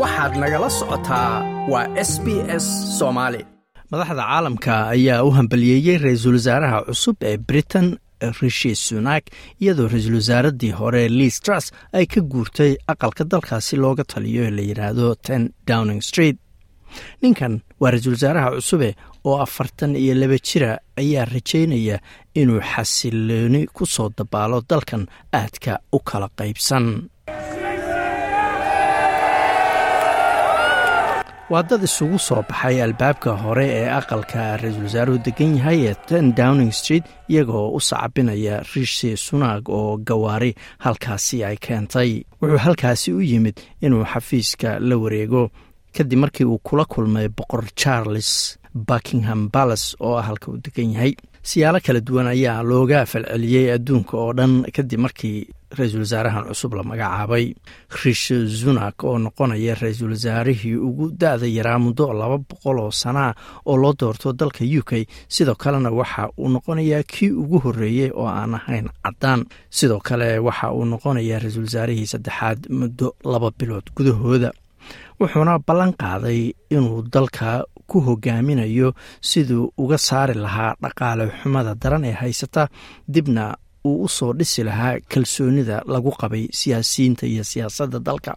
waxaad nagala socotaa waa s b s soomaali. Madaxda caalamka ayaa u hambaliyeeyey ra'iisul wasaaraha cusub ee britain rishi sunak iyadoo ra'iisul wasaaradii hore liis truss ay ka guurtay aqalka dalkaasi looga taliyo ee la yidhaahdo ten downing street. Ninkan waa ra'iisul wasaaraha cusube oo afartan iyo laba jira ayaa rajaynaya inuu xasilooni ku soo dabaalo dalkan aadka u kala qaybsan waa dad isugu soo baxay albaabka hore ee aqalka ra'iisul wasaaruhu degan yahay ee ten downing street iyagoo u sacabinaya rishi sunak oo gawaari halkaasi ay keentay. Wuxuu halkaasi u yimid inuu xafiiska la wareego kadib markii uu kula kulmay boqor charles buckingham balas oo ah halka uu degan yahay. Siyaalo kala duwan ayaa looga falceliyey adduunka oo dhan kadib markii ra'iisul wasaarahan cusub la magacaabay. Rishi zunak oo noqonaya ra'iisul wasaarihii ugu da-da yaraa muddo laba boqol oo sanaa oo loo doorto dalka u k sidoo kalena waxa uu noqonayaa kii ugu horreeyey oo aan ahayn caddaan. Sidoo kale waxa uu noqonayaa ra'iisul wasaarihii saddexaad muddo laba bilood gudahooda. Wuxuuna ballan qaaday inuu dalka ku hogaaminayo siduu uga saari lahaa dhaqaale xumada daran ee haysata dibna uu u soo dhisi lahaa kalsoonida lagu qabay siyaasiyiinta iyo siyaasadda dalka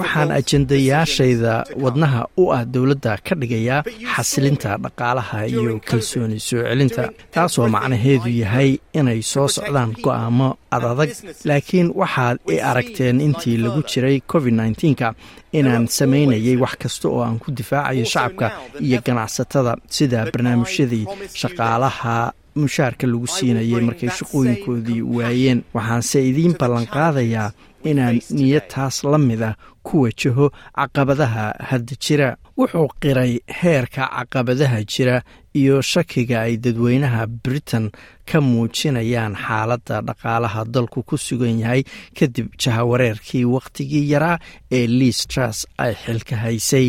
waxaan ajendayaashayda wadnaha u ah dowladda ka dhigayaa xasilinta dhaqaalaha iyo kalsooni soo celinta taasoo macnaheedu yahay inay soo socdaan go'aamo adadag laakiin waxaad i aragteen intii lagu jiray covid nka inaan samaynayay wax kasta oo aan ku difaacayo shacabka iyo ganacsatada sida barnaamijyadii shaqaalaha mushaarka lagu siinayay markay shaqooyinkoodii waayeen. Waxaanse idiin ballanqaadayaa inaan niyad taas la mid ah ku wajaho caqabadaha hadda jira. Wuxuu qiray heerka caqabadaha jira iyo shakiga ay dadweynaha britain ka muujinayaan xaaladda dhaqaalaha dalku ku sugan yahay kadib jahawareerkii wakhtigii yaraa ee liis truss ay xilka haysay.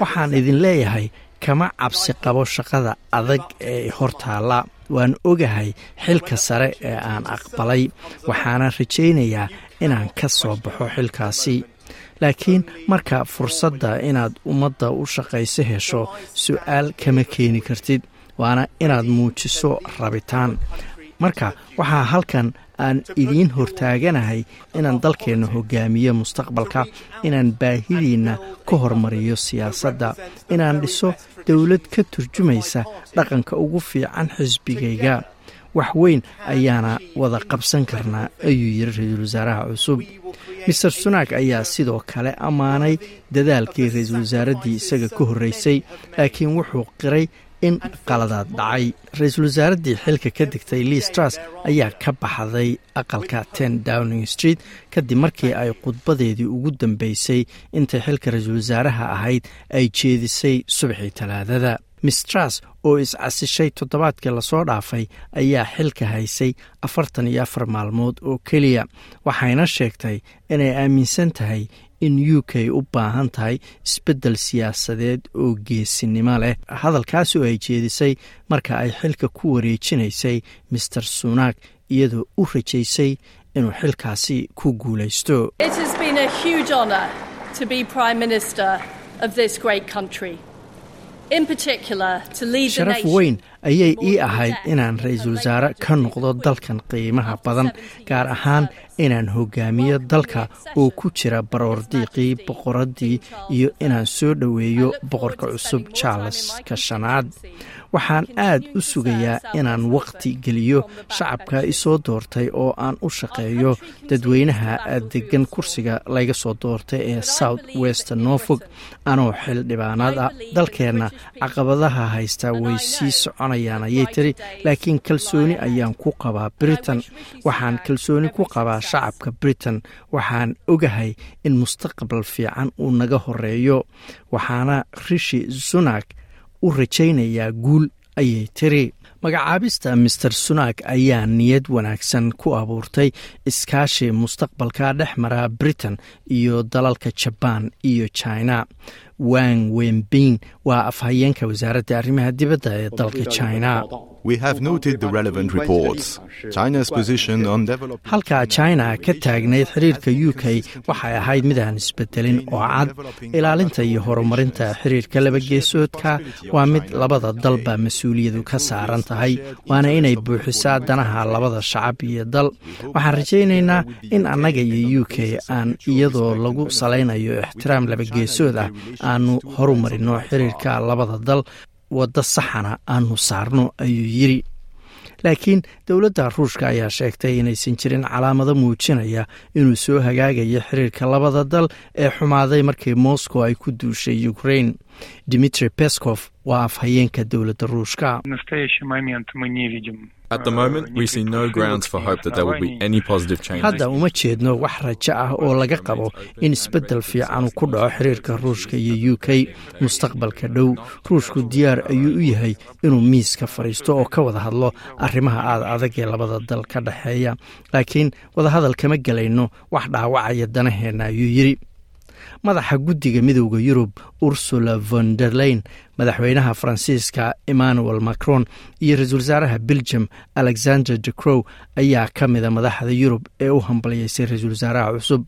Waxaan idin leeyahay kama cabsi qabo shaqada adag ee hortaalla waan ogahay xilka sare ee aan aqbalay waxaana rajaynayaa inaan ka soo baxo xilkaasi. Laakiin marka fursadda inaad ummadda u shaqayso hesho su'aal kama keeni kartid waana inaad muujiso rabitaan marka waxaa halkan aan idiin hortaaganahay inaan dalkeenna hogaamiyo mustaqbalka inaan baahidiinna ka hormariyo siyaasadda inaan dhiso dowlad ka turjumaysa dhaqanka ugu fiican xisbigayga. Wax weyn ayaana wada qabsan karnaa ayuu yiri ra'iisul wasaaraha cusub. Master sunak ayaa sidoo kale ammaanay dadaalkii ra'iisul wasaaraddii isaga ka horreysay laakiin wuxuu qiray in qaladaad dhacay. Ra'iisul wasaaraddii xilka ka degtay liis truss ayaa ka baxday aqalka ten downing street kadib markii ay khudbadeedii ugu dambeysay intay xilka ra'iisul wasaaraha ahayd ay jeedisay subaxii talaadada. Miss truss oo is-casishay toddobaadkii la soo dhaafay ayaa xilka haysay afartan iyo afar maalmood oo keliya waxayna sheegtay inay aaminsan tahay in u k u baahan tahay isbeddel siyaasadeed oo geesinimo leh. Hadalkaas oo ay jeedisay marka ay xilka ku wareejinaysay master sunak iyadoo u rajaysay inuu xilkaasi ku guulaysto. Sharaf weyn ayay ii ahayd inaan ra'iisul wasaare ka noqdo dalkan qiimaha badan gaar ahaan inaan hogaamiyo dalka oo ku jira baroordiiqii boqoraddii iyo inaan soo dhoweeyo boqorka cusub charleska shanaad. Waxaan aad u sugayaa inaan wakhti geliyo shacabka isoo doortay oo aan u shaqeeyo dadweynaha degan kursiga layga soo doortay ee south west norfolk. Anoo xildhibaanaad ah dalkeenna caqabadaha haysta way sii soconayaan ayay tiri laakiin kalsooni ayaan ku qabaa britain. Waxaan kalsooni ku qabaa shacabka britain. Waxaan ogahay in mustaqbal fiican uu naga horeeyo waxaana rishi sunak u rajaynayaa guul ayay tiri. Magacaabista master sunak ayaa niyad wanaagsan ku abuurtay iskaashi mustaqbalka dhex mara britain iyo dalalka jabaan iyo china wang wenbin waa afhayeenka wasaaradda arrimaha dibadda ee dalka china. Halka china ka taagnayd xiriirka u k waxay ahayd mid aan isbedelin oo cad. Ilaalinta iyo horumarinta xiriirka labageesoodka waa mid labada dalba mas'uuliyadu ka saaran tahay waana inay buuxisaa danaha labada shacab iyo dal. Waxaan rajaynaynaa in annaga iyo u k aan iyadoo lagu salaynayo ixtiraam labageesood ah aanu horumarino xiriirka labada dal waddo saxana aanu saarno ayuu yidri laakiin dowladda ruushka ayaa sheegtay inaysan jirin calaamado muujinaya inuu soo hagaagayo xiriirka labada dal ee xumaaday markii moscow ay ku duushay ukrain dimitri pescof waa afhayeenka dowladda ruushka. Hadda uma jeedno wax rajo ah oo laga qabo in isbeddel fiican ku dhaco xiriirka ruushka iyo u k mustaqbalka dhow. Ruushku diyaar ayuu u yahay inuu miiska fadhiisto oo ka wada hadlo arrimaha aad adag ee labada dal ka dhexeeya laakiin wadahadal kama gelayno wax dhaawacaya danaheenna ayuu yidri madaxa guddiga midowda yurub ursula von der leyn madaxweynaha faransiiska emmanuel macron iyo ra'iisul wasaaraha belgium alexander de crow ayaa ka mida madaxda yurub ee u hambalyeysay ra'iisul wasaaraha cusub.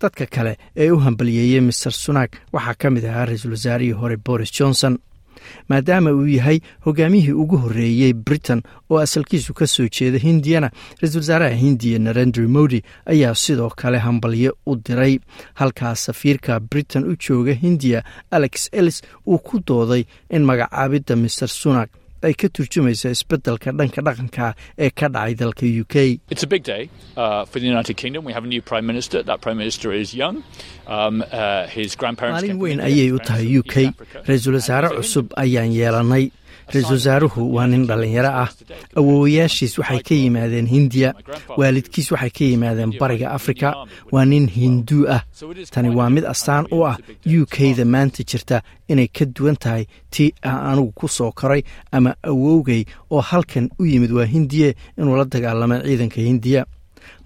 Dadka kale ee u hambalyeeyey master sunak waxaa ka mid ahaa ra'iisul wasaarihii hore boris johnson maadaama uu yahay hogaamiyihii ugu horreeyey britain oo asalkiisu ka soo jeeda hindiyana ra'iisul wasaaraha hindiya narendra modi ayaa sidoo kale hambalyo u diray. Halkaas safiirka britain u jooga hindiya alex ellis uu ku dooday in magacaabidda master sunak ay ka turjumaysa isbeddelka dhanka dhaqanka ee ka dhacay dalka u k. Maalin weyn ayay u tahay u k. ra'iisul wasaare cusub ayaan yeelanay ra'iisul wasaaruhu waa nin dhallinyaro ah. Awoowayaashiis waxay ka yimaadeen hindiya waalidkiis waxay ka yimaadeen bariga afrika. Waa nin hinduu ah. Tani waa mid astaan u ah u k-da maanta jirta inay ka duwan tahay tii ah anugu ku soo koray ama awowgay oo halkan u yimid waa hindiye inuu la dagaalamo ciidanka hindiya.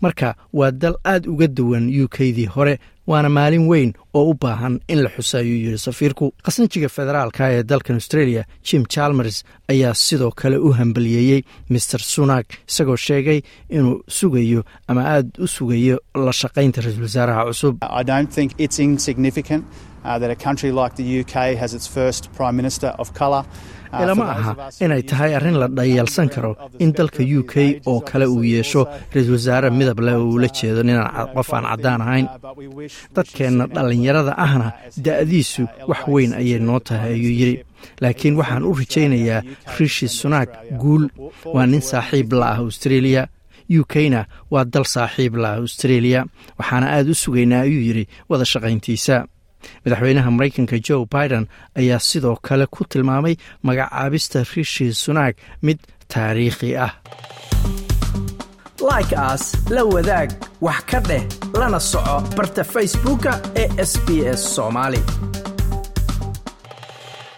Marka waa dal aad uga duwan u k-dii hore waana maalin weyn oo u baahan in la xuso ayuu yidhi safiirku. Khasnajiga federaalka ee dalkan australia jim chalmers ayaa sidoo kale u hambaliyeeyey master sunak isagoo sheegay inuu sugayo ama aad u sugayo la shaqaynta ra'iisul wasaaraha cusub ilama aha inay tahay arrin la dhayalsan karo in dalka u k oo kale uu yeesho ra'iisul wasaare midab leh oo uula jeedo ninaan qof aan caddaan ahayn. dadkeenna dhallinyarada ahna da'diisu wax weyn ayay noo tahay ayuu yidhi laakiin waxaan u rajaynayaa rishi sunak guul. Waa nin saaxiib la ah australia. U k-na waa dal saaxiib la ah australia. Waxaana aad u sugaynaa ayuu yidhi wada shaqayntiisa madaxweynaha maraykanka joe biden ayaa sidoo kale ku tilmaamay magacaabista rishi sunak mid taariikhi ah. Like aas la wadaag wax ka dheh lana soco barta facebooka ee sb s